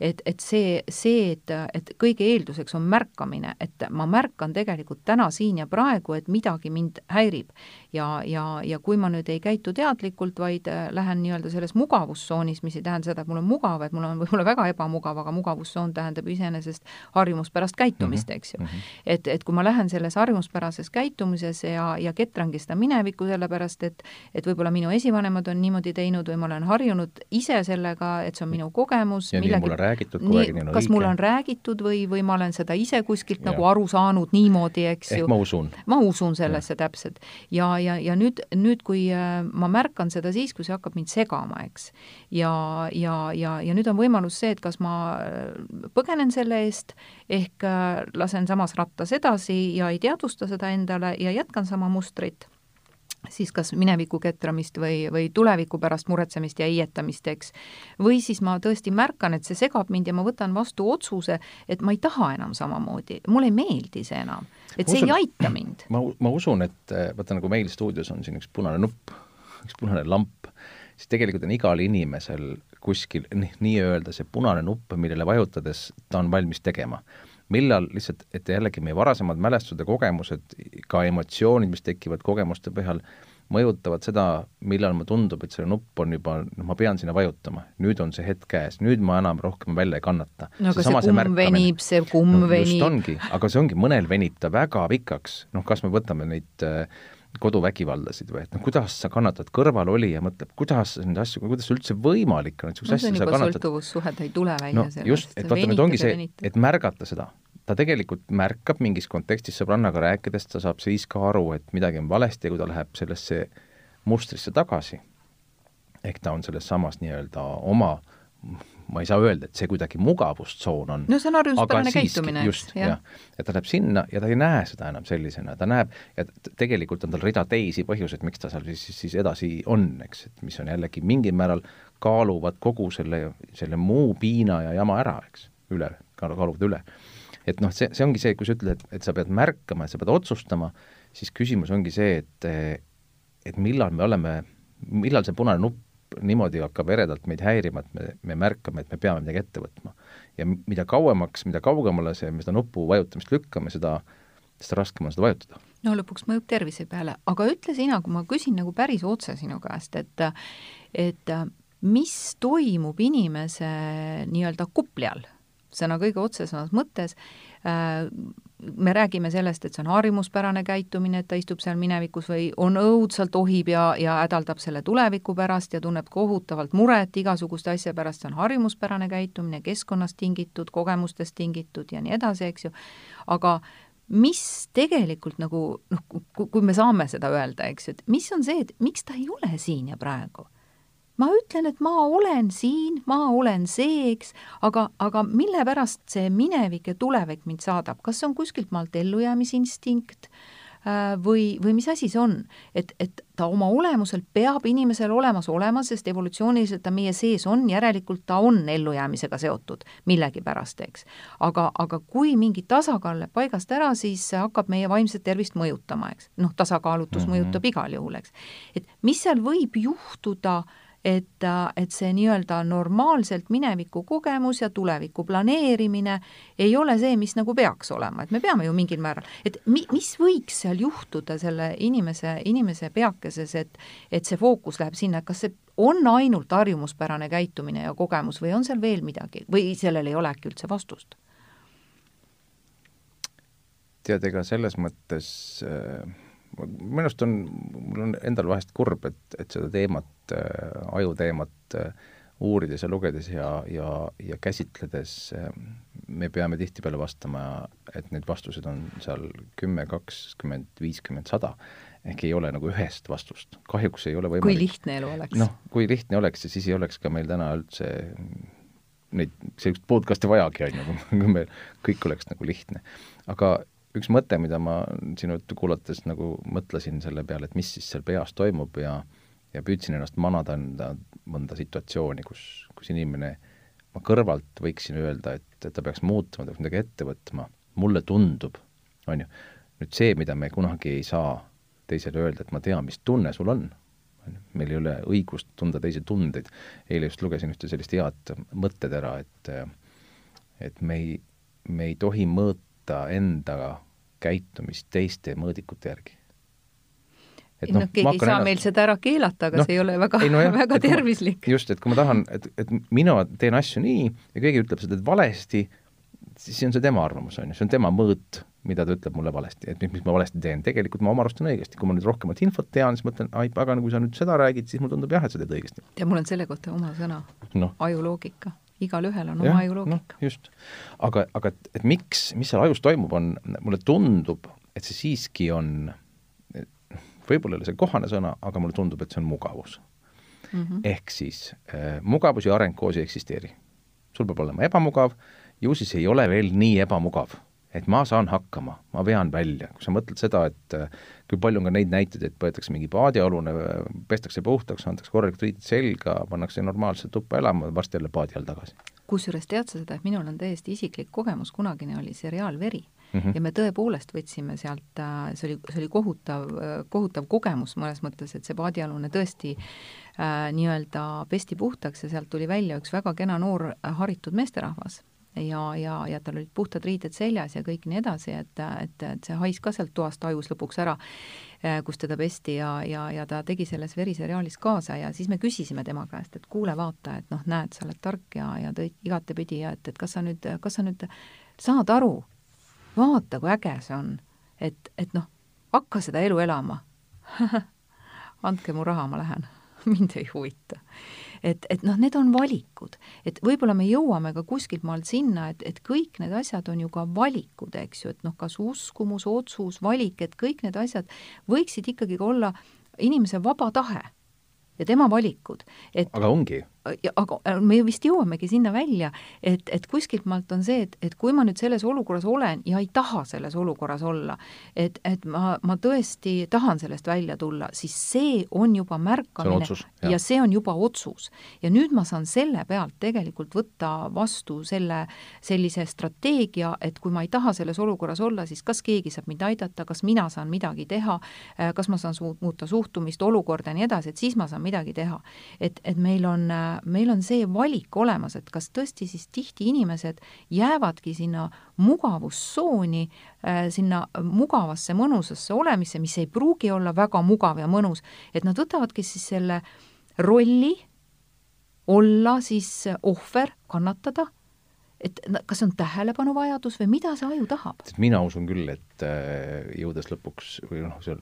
et, et see, see, et, et kõige eelduseks on märkamine, et ma märkan tegelikult täna siin ja praegu, et midagi mind häirib. ja, ja, ja kui ma nüüd ei käitu teadlikult, vaid äh, lähen nii-öelda selles mugavustsoonis, mis ei tähenda seda, et mul on mugav, et mul on võib-olla väga ebamugav, aga mugavustsoon tähendab iseenesest harjumuspärast käitumist mm, -hmm. eks ju. Mhm. et, et kui ma lähen selles harjumuspärases käitumises ja, ja ketrangi seda minevikku, sellepärast et et võib-olla minu esivanemad on niimoodi teinud või ma olen harjunud ise sellega, et see on minu kogemus, millegi räägitud kogu aeg, nii on kas õige. mulle on räägitud või, või ma olen seda ise kuskilt ja. nagu aru saanud niimoodi, eks ju. ehk ma usun. ma usun sellesse ja. täpselt. ja, ja, ja nüüd, nüüd, kui äh, ma märkan seda siis, kui see hakkab mind segama, eks. ja, ja, ja, ja nüüd on võimalus see, et kas ma äh, põgenen selle eest, ehk äh, lasen samas rattas edasi ja ei teadvusta seda endale ja jätkan sama mustrit siis kas mineviku ketramist või, või tuleviku pärast muretsemist ja heietamist, eks. või siis ma tõesti märkan, et see segab mind ja ma võtan vastu otsuse, et ma ei taha enam samamoodi, mulle ei meeldi see enam, et see usun, ei aita mind. ma, ma usun, et vaata, nagu meil stuudios on siin üks punane nupp, üks punane lamp, siis tegelikult on igal inimesel kuskil nii-öelda see punane nupp, millele vajutades ta on valmis tegema millal lihtsalt, et jällegi meie varasemad mälestused ja kogemused, ka emotsioonid, mis tekivad kogemuste põhjal, mõjutavad seda, millal mulle tundub, et see nupp on juba, noh, ma pean sinna vajutama. nüüd on see hetk käes, nüüd ma enam rohkem välja ei kannata. no aga see, see kumm venib, see kumm no, venib. just ongi, aga see ongi, mõnel venib ta väga pikaks, noh, kas me võtame neid äh, koduvägivaldasid või et noh, kuidas sa kannatad, kõrvalolija mõtleb, kuidas neid asju, kuidas üldse võimalik on, et niisuguseid asju sa kannatad. sõltuvussuhe, ta ei tule välja no, sellest. just, et vaata, nüüd ongi see, et märgata seda. Ta tegelikult märkab mingis kontekstis sõbrannaga rääkides, ta saab siis ka aru, et midagi on valesti ja kui ta läheb sellesse mustrisse tagasi, ehk ta on selles samas nii-öelda oma ma ei saa öelda, et see kuidagi mugavustsoon on. no see on harjumuspärane käitumine, eks. jah, et ta läheb sinna ja ta ei näe seda enam sellisena, ta näeb, ja tegelikult on tal rida teisi põhjuseid, miks ta seal siis, siis edasi on, eks, et mis on jällegi mingil määral kaaluvad kogu selle, selle muu piina ja jama ära, eks, üle, kaaluvad üle. Et noh, see, see ongi see, kui sa ütled, et, sa pead märkama, sa pead otsustama, siis küsimus ongi see, et et millal me oleme, millal see punane nupp niimoodi hakkab eredalt meid häirima, et me, me märkame, et me peame midagi ette võtma. ja mida kauemaks, mida kaugemale see, me seda nupu vajutamist lükkame, seda, seda raskem on seda vajutada. no lõpuks mõjub tervise peale, aga ütle sina, kui ma küsin nagu päris otse sinu käest, et et mis toimub inimese nii-öelda kupli all, sõna kõige otsesemas mõttes äh,, me räägime sellest, et see on harjumuspärane käitumine, et ta istub seal minevikus või on õudselt ohib ja, ja hädaldab selle tuleviku pärast ja tunneb kohutavalt muret igasuguste asja pärast, see on harjumuspärane käitumine, keskkonnast tingitud, kogemustest tingitud ja nii edasi, eks ju, aga mis tegelikult nagu noh, kui me saame seda öelda, eks ju, et mis on see, et miks ta ei ole siin ja praegu ma ütlen, et ma olen siin, ma olen see, eks, aga, aga mille pärast see minevik ja tulevik mind saadab, kas see on kuskilt maalt ellujäämisinstinkt äh, või, või mis asi see on? et, et ta oma olemuselt peab inimesel olemas olema, sest evolutsiooniliselt ta meie sees on, järelikult ta on ellujäämisega seotud millegipärast, eks. aga, aga kui mingi tasakaal läheb paigast ära, siis hakkab meie vaimset tervist mõjutama, eks. noh, tasakaalutus mm -hmm. mõjutab igal juhul, eks. et mis seal võib juhtuda äh, et, et see nii-öelda normaalselt mineviku kogemus ja tuleviku planeerimine ei ole see, mis nagu peaks olema, et me peame ju mingil määral, et mi-, mis võiks seal juhtuda selle inimese, inimese peakeses, et et see fookus läheb sinna, et kas see on ainult harjumuspärane käitumine ja kogemus või on seal veel midagi või sellel ei ole äkki üldse vastust? tead, ega selles mõttes äh minu arust on, mul on endal vahest kurb, et, et seda teemat äh,, ajuteemat äh, uurides ja lugedes ja, ja, ja käsitledes me peame tihtipeale vastama, et need vastused on seal kümme, kakskümmend, viiskümmend, sada, ehk ei ole nagu ühest vastust. kahjuks ei ole võimalik kui lihtne elu oleks. noh, kui lihtne oleks, siis ei oleks ka meil täna üldse neid, sellist podcast'i vajagi, on ju, kui meil kõik oleks nagu lihtne. aga üks mõte, mida ma sinu juttu kuulates nagu mõtlesin selle peale, et mis siis seal peas toimub ja ja püüdsin ennast manada enda mõnda situatsiooni, kus, kus inimene, ma kõrvalt võiksin öelda, et, et ta peaks muutuma, ta peaks midagi ette võtma, mulle tundub, on ju, nüüd see, mida me kunagi ei saa teisele öelda, et ma tean, mis tunne sul on, meil ei ole õigust tunda teisi tundeid. eile just lugesin ühte sellist head mõttetera, et et me ei, me ei tohi mõõta enda käitumist teiste mõõdikute järgi. et noh, keegi ei saa ennast... meil seda ära keelata, aga no, see ei ole väga, no väga tervislik. just, et kui ma tahan, et, et mina teen asju nii ja keegi ütleb, teed valesti, siis see on see tema arvamus, on ju, see on tema mõõt mida ta ütleb mulle valesti, et mis, mis ma valesti teen, tegelikult ma oma arust teen õigesti, kui ma nüüd rohkemat infot tean, siis mõtlen, ai pagan, kui sa nüüd seda räägid, siis mulle tundub jah, et sa teed õigesti. ja mul on selle kohta oma sõna no., ajuloogika. Igalühel on oma ajuloogika no,. just. aga, aga et, et miks, mis seal ajus toimub, on, mulle tundub, et see siiski on, võib-olla ei ole see kohane sõna, aga mulle tundub, et see on mugavus mm. -hmm. ehk siis äh, mugavus ja areng koos ei eksisteeri. sul peab olema ebamugav, ju siis ei ole veel nii ebamugav et ma saan hakkama, ma vean välja, kui sa mõtled seda, et äh, kui palju on ka neid näiteid, et võetakse mingi paadialune, pestakse puhtaks, antakse korralikult riided selga, pannakse normaalselt tuppa elama, varsti jälle paadi all tagasi. kusjuures tead sa seda, et minul on täiesti isiklik kogemus, kunagine oli seriaal Veri mm -hmm. ja me tõepoolest võtsime sealt, äh, see oli, see oli kohutav, äh, kohutav kogemus mõnes mõttes, et see paadialune tõesti äh, nii-öelda pesti puhtaks ja sealt tuli välja üks väga kena noor haritud meesterahvas ja, ja, ja tal olid puhtad riided seljas ja kõik nii edasi, et, et, et see hais ka sealt toast tajus lõpuks ära, eh, kus teda pesti ja, ja, ja ta tegi selles veriseriaalis kaasa ja siis me küsisime tema käest, et kuule, vaata, et noh, näed, sa oled tark ja, ja tõid igatepidi ja et, et kas sa nüüd, kas sa nüüd saad aru, vaata, kui äge see on, et, et noh, hakka seda elu elama. Andke mu raha, ma lähen. Mind ei huvita et, et noh, need on valikud, et võib-olla me jõuame ka kuskilt maalt sinna, et, et kõik need asjad on ju ka valikud, eks ju, et noh, kas uskumus, otsus, valik, et kõik need asjad võiksid ikkagi olla inimese vaba tahe ja tema valikud, et aga ongi ja aga äh, me vist jõuamegi sinna välja, et, et kuskilt maalt on see, et, et kui ma nüüd selles olukorras olen ja ei taha selles olukorras olla, et, et ma, ma tõesti tahan sellest välja tulla, siis see on juba märkamine see on ja see on juba otsus. ja nüüd ma saan selle pealt tegelikult võtta vastu selle, sellise strateegia, et kui ma ei taha selles olukorras olla, siis kas keegi saab mind aidata, kas mina saan midagi teha, äh, kas ma saan su muuta suhtumist, olukorda ja nii edasi, et siis ma saan midagi teha. et, et meil on äh, meil on see valik olemas, et kas tõesti siis tihti inimesed jäävadki sinna mugavustsooni, äh, sinna mugavasse mõnusasse olemisse, mis ei pruugi olla väga mugav ja mõnus, et nad võtavadki siis selle rolli olla siis ohver, kannatada et kas see on tähelepanuvajadus või mida see aju tahab? mina usun küll, et äh, jõudes lõpuks või noh, seal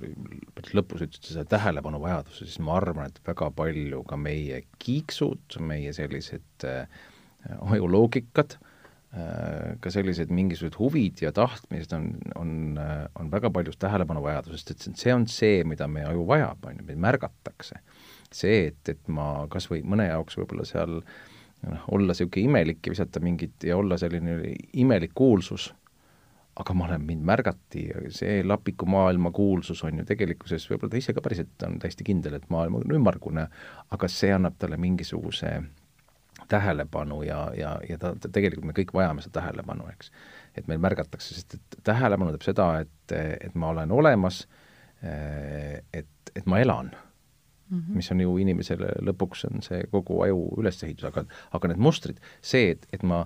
päris lõpus ütlesid seda tähelepanuvajaduse, siis ma arvan, et väga palju ka meie kiiksud, meie sellised äh, ajuloogikad äh,, ka sellised mingisugused huvid ja tahtmised on, on, äh, on väga paljus tähelepanuvajadusest, et see on see, mida meie aju vajab, on ju, meid märgatakse. see, et, et ma kas või mõne jaoks võib-olla seal äh, noh, olla niisugune imelik ja visata mingit ja olla selline imelik kuulsus, aga ma olen, mind märgati ja see Lapiku maailma kuulsus on ju tegelikkuses, võib-olla ta ise ka päriselt on täiesti kindel, et maailm on ümmargune, aga see annab talle mingisuguse tähelepanu ja, ja, ja ta, ta, tegelikult me kõik vajame seda tähelepanu, eks. et meil märgatakse, sest et tähelepanu tähendab seda, et, et ma olen olemas, et, et ma elan mm, -hmm. mis on ju inimesele lõpuks on see kogu aju ülesehitus, aga, aga need mustrid, see, et, et ma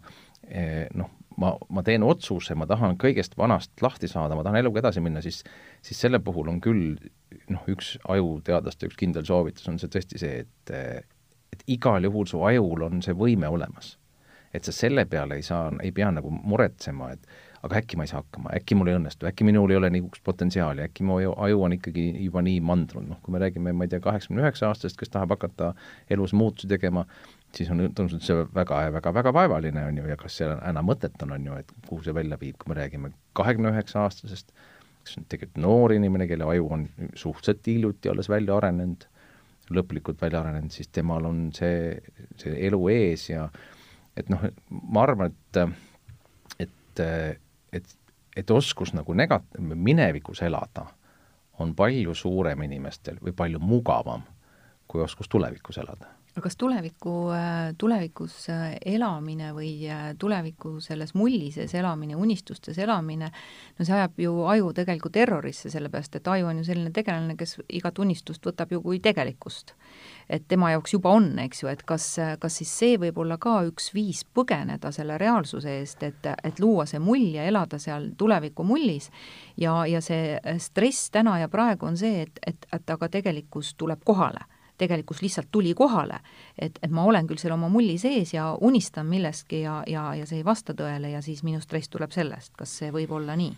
eh, noh, ma, ma teen otsuse, ma tahan kõigest vanast lahti saada, ma tahan eluga edasi minna, siis siis selle puhul on küll noh, üks ajuteadlaste üks kindel soovitus on see tõesti see, et et igal juhul su ajul on see võime olemas. et sa selle peale ei saa, ei pea nagu muretsema, et aga äkki ma ei saa hakkama, äkki mul ei õnnestu, äkki minul ei ole niisugust potentsiaali, äkki mu aju on ikkagi juba nii mandrunud, noh, kui me räägime, ma ei tea, kaheksakümne üheksa aastasest, kes tahab hakata elus muutusi tegema, siis on tundnud see väga, väga, väga vaevaline, on ju, ja kas seal enam mõtet on, on ju, et kuhu see välja viib, kui me räägime kahekümne üheksa aastasest, kes on tegelikult noor inimene, kelle aju on suhteliselt hiljuti alles välja arenenud, lõplikult välja arenenud, siis temal on see, see elu ees ja et noh, ma arvan, et, et, et, et oskus nagu negat-, minevikus elada on palju suurem inimestel või palju mugavam kui oskus tulevikus elada aga kas tuleviku, äh, tulevikus äh, elamine või äh, tuleviku selles mulli sees elamine, unistustes elamine, no see ajab ju aju tegelikult errorisse, sellepärast et aju on ju selline tegelane, kes igat unistust võtab ju kui tegelikkust. et tema jaoks juba on, eks ju, et kas, kas siis see võib olla ka üks viis põgeneda selle reaalsuse eest, et, et luua see mull ja elada seal tuleviku mullis ja, ja see stress täna ja praegu on see, et, et, et aga tegelikkus tuleb kohale tegelikkus lihtsalt tuli kohale. et, et ma olen küll seal oma mulli sees ja unistan millestki ja, ja, ja see ei vasta tõele ja siis minu stress tuleb sellest, kas see võib olla nii?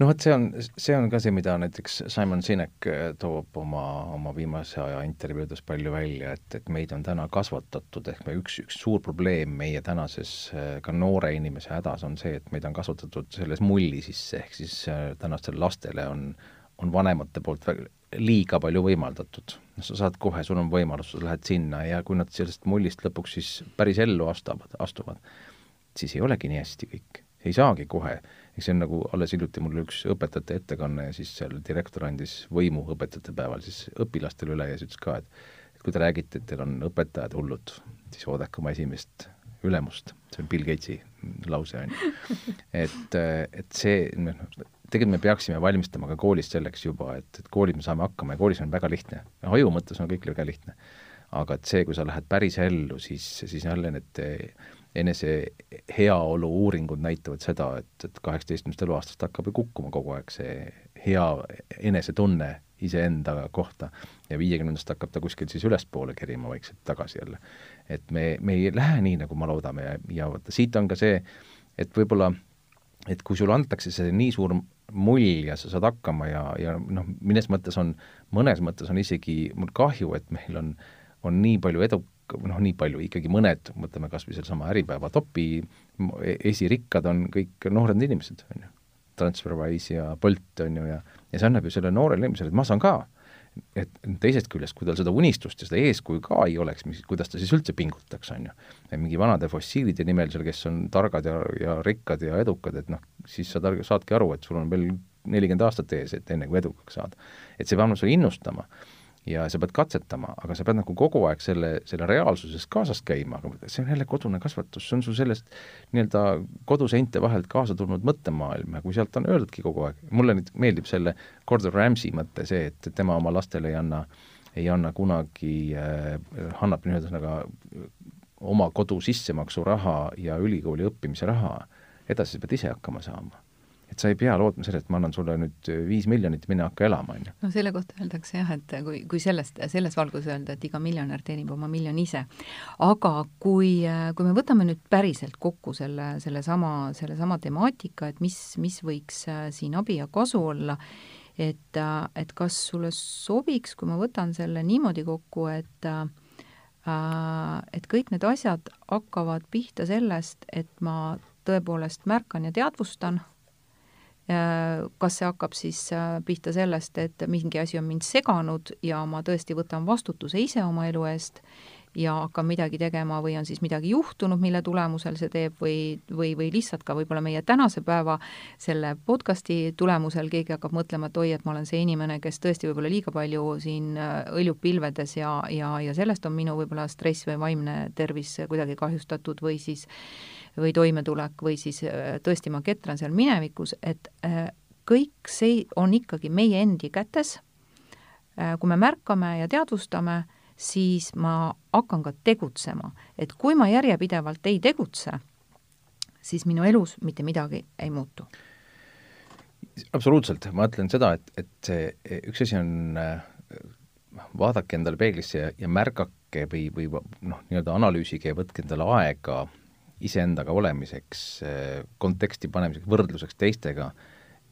no vot, see on, see on ka see, mida näiteks Simon Sinek äh, toob oma, oma viimase aja intervjuudes palju välja, et, et meid on täna kasvatatud, ehk me üks, üks suur probleem meie tänases äh, ka noore inimese hädas on see, et meid on kasvatatud selles mulli sisse, ehk siis äh, tänastele lastele on, on vanemate poolt liiga palju võimaldatud. sa saad kohe, sul on võimalus, sa lähed sinna ja kui nad sellest mullist lõpuks siis päris ellu astuvad, astuvad, siis ei olegi nii hästi kõik. ei saagi kohe. eks see on nagu, alles hiljuti mul üks õpetajate ettekanne ja siis seal direktor andis võimu õpetajate päeval siis õpilastele üle ja siis ütles ka, et et kui te räägite, et teil on õpetajad hullud, siis oodake oma esimest ülemust, see on Bill Gatesi lause, on ju. et, et see, noh, tegelikult me peaksime valmistama ka koolis selleks juba, et, et koolis me saame hakkama ja koolis on väga lihtne. aju mõttes on kõik väga lihtne. aga et see, kui sa lähed päris ellu, siis, siis jälle need enese heaolu uuringud näitavad seda, et, et kaheksateistkümnest eluaastast hakkab ju kukkuma kogu aeg see hea enesetunne iseenda kohta ja viiekümnendast hakkab ta kuskilt siis ülespoole kerima vaikselt tagasi jälle. et me, me ei lähe nii, nagu me loodame ja, ja vaata, siit on ka see, et võib-olla et kui sulle antakse see nii suur mull ja sa saad hakkama ja, ja noh, mõnes mõttes on, mõnes mõttes on isegi mul kahju, et meil on, on nii palju edu, noh, nii palju, ikkagi mõned, mõtleme kas või sedasama Äripäeva topi esirikkad on kõik noored inimesed, on ju. Transferwise ja Bolt, on ju, ja ja see annab ju sellele noorele inimesele, et ma saan ka et teisest küljest, kui tal seda unistust ja seda eeskuju ka ei oleks, mis, kuidas ta siis üldse pingutaks, on ju. mingi vanade fossiilide nimel seal, kes on targad ja, ja rikkad ja edukad, et noh, siis sa targ-, saadki aru, et sul on veel nelikümmend aastat ees, et enne kui edukaks saada. et see peab sulle innustama ja sa pead katsetama, aga sa pead nagu kogu aeg selle, selle reaalsuses kaasas käima, aga see on jälle kodune kasvatus, see on su sellest nii-öelda koduseinte vahelt kaasa tulnud mõttemaailm ja kui sealt on öeldudki kogu aeg, mulle nüüd meeldib selle Gordon Ramsay mõte see, et tema oma lastele ei anna, ei anna kunagi äh,, annab nii-öelda ühesõnaga oma kodu sissemaksuraha ja ülikooli õppimise raha, edasi sa pead ise hakkama saama et sa ei pea lootma sellele, et ma annan sulle nüüd viis miljonit, mine hakka elama, on ju. no selle kohta öeldakse jah, et kui, kui sellest, selles valguses öelda, et iga miljonär teenib oma miljoni ise. aga kui, kui me võtame nüüd päriselt kokku selle, sellesama, sellesama temaatika, et mis, mis võiks äh, siin abi ja kasu olla, et, äh, et kas sulle sobiks, kui ma võtan selle niimoodi kokku, et äh, et kõik need asjad hakkavad pihta sellest, et ma tõepoolest märkan ja teadvustan Äh, kas see hakkab siis äh, pihta sellest, et mingi asi on mind seganud ja ma tõesti võtan vastutuse ise oma elu eest ja hakkan midagi tegema või on siis midagi juhtunud, mille tulemusel see teeb või, või, või lihtsalt ka võib-olla meie tänase päeva selle podcasti tulemusel keegi hakkab mõtlema, et oi, et ma olen see inimene, kes tõesti võib-olla liiga palju siin äh, õljub pilvedes ja, ja, ja sellest on minu võib-olla stress või vaimne tervis kuidagi kahjustatud või siis või toimetulek või siis äh, tõesti ma ketran seal minevikus, et äh, kõik see on ikkagi meie endi kätes. Äh, kui me märkame ja teadvustame, siis ma hakkan ka tegutsema, et kui ma järjepidevalt ei tegutse, siis minu elus mitte midagi ei muutu. absoluutselt, ma ütlen seda, et, et see üks asi on vaadake endale peeglisse ja, ja märgake või, või noh, nii-öelda analüüsige ja võtke endale aega iseendaga olemiseks, konteksti panemiseks, võrdluseks teistega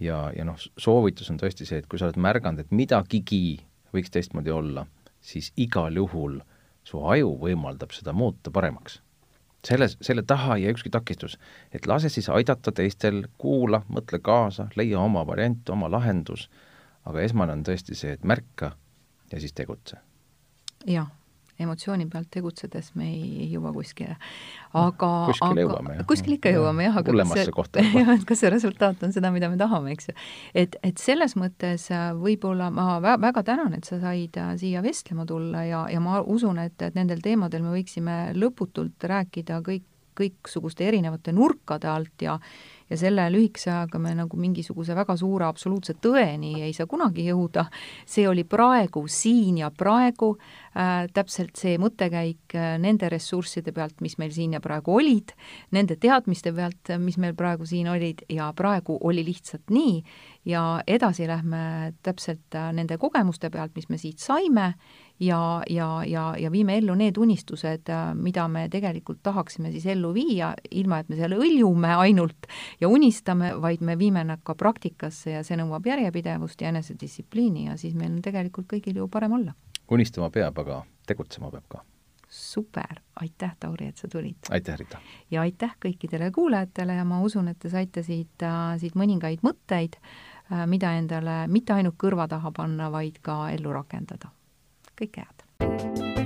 ja, ja noh, soovitus on tõesti see, et kui sa oled märganud, et midagigi võiks teistmoodi olla, siis igal juhul su aju võimaldab seda muuta paremaks. selles, selle taha ei jää ükski takistus, et lase siis aidata teistel, kuula, mõtle kaasa, leia oma variant, oma lahendus, aga esmane on tõesti see, et märka ja siis tegutse. jah emotsiooni pealt tegutsedes me ei, ei jõua kuskile. aga no, kuskile jõuame, jah. kuskile ikka jõuame, jah, aga kas see, kas see resultaat on seda, mida me tahame, eks ju. et, et selles mõttes äh, võib-olla ma vä väga tänan, et sa said äh, siia vestlema tulla ja, ja ma usun, et, et nendel teemadel me võiksime lõputult rääkida kõik, kõiksuguste erinevate nurkade alt ja ja selle lühikese ajaga me nagu mingisuguse väga suure absoluutse tõeni ei saa kunagi jõuda, see oli praegu, siin ja praegu äh, täpselt see mõttekäik äh, nende ressursside pealt, mis meil siin ja praegu olid, nende teadmiste pealt, mis meil praegu siin olid ja praegu oli lihtsalt nii ja edasi lähme täpselt äh, nende kogemuste pealt, mis me siit saime ja, ja, ja, ja viime ellu need unistused, äh, mida me tegelikult tahaksime siis ellu viia, ilma et me seal õljume ainult ja unistame, vaid me viime nad ka praktikasse ja see nõuab järjepidevust ja enesedistsipliini ja siis meil on tegelikult kõigil ju parem olla. unistama peab, aga tegutsema peab ka. super, aitäh, Tauri, et sa tulid! aitäh, Rita! ja aitäh kõikidele kuulajatele ja ma usun, et te saite siit, äh, siit mõningaid mõtteid, äh, mida endale mitte ainult kõrva taha panna, vaid ka ellu rakendada kõike head!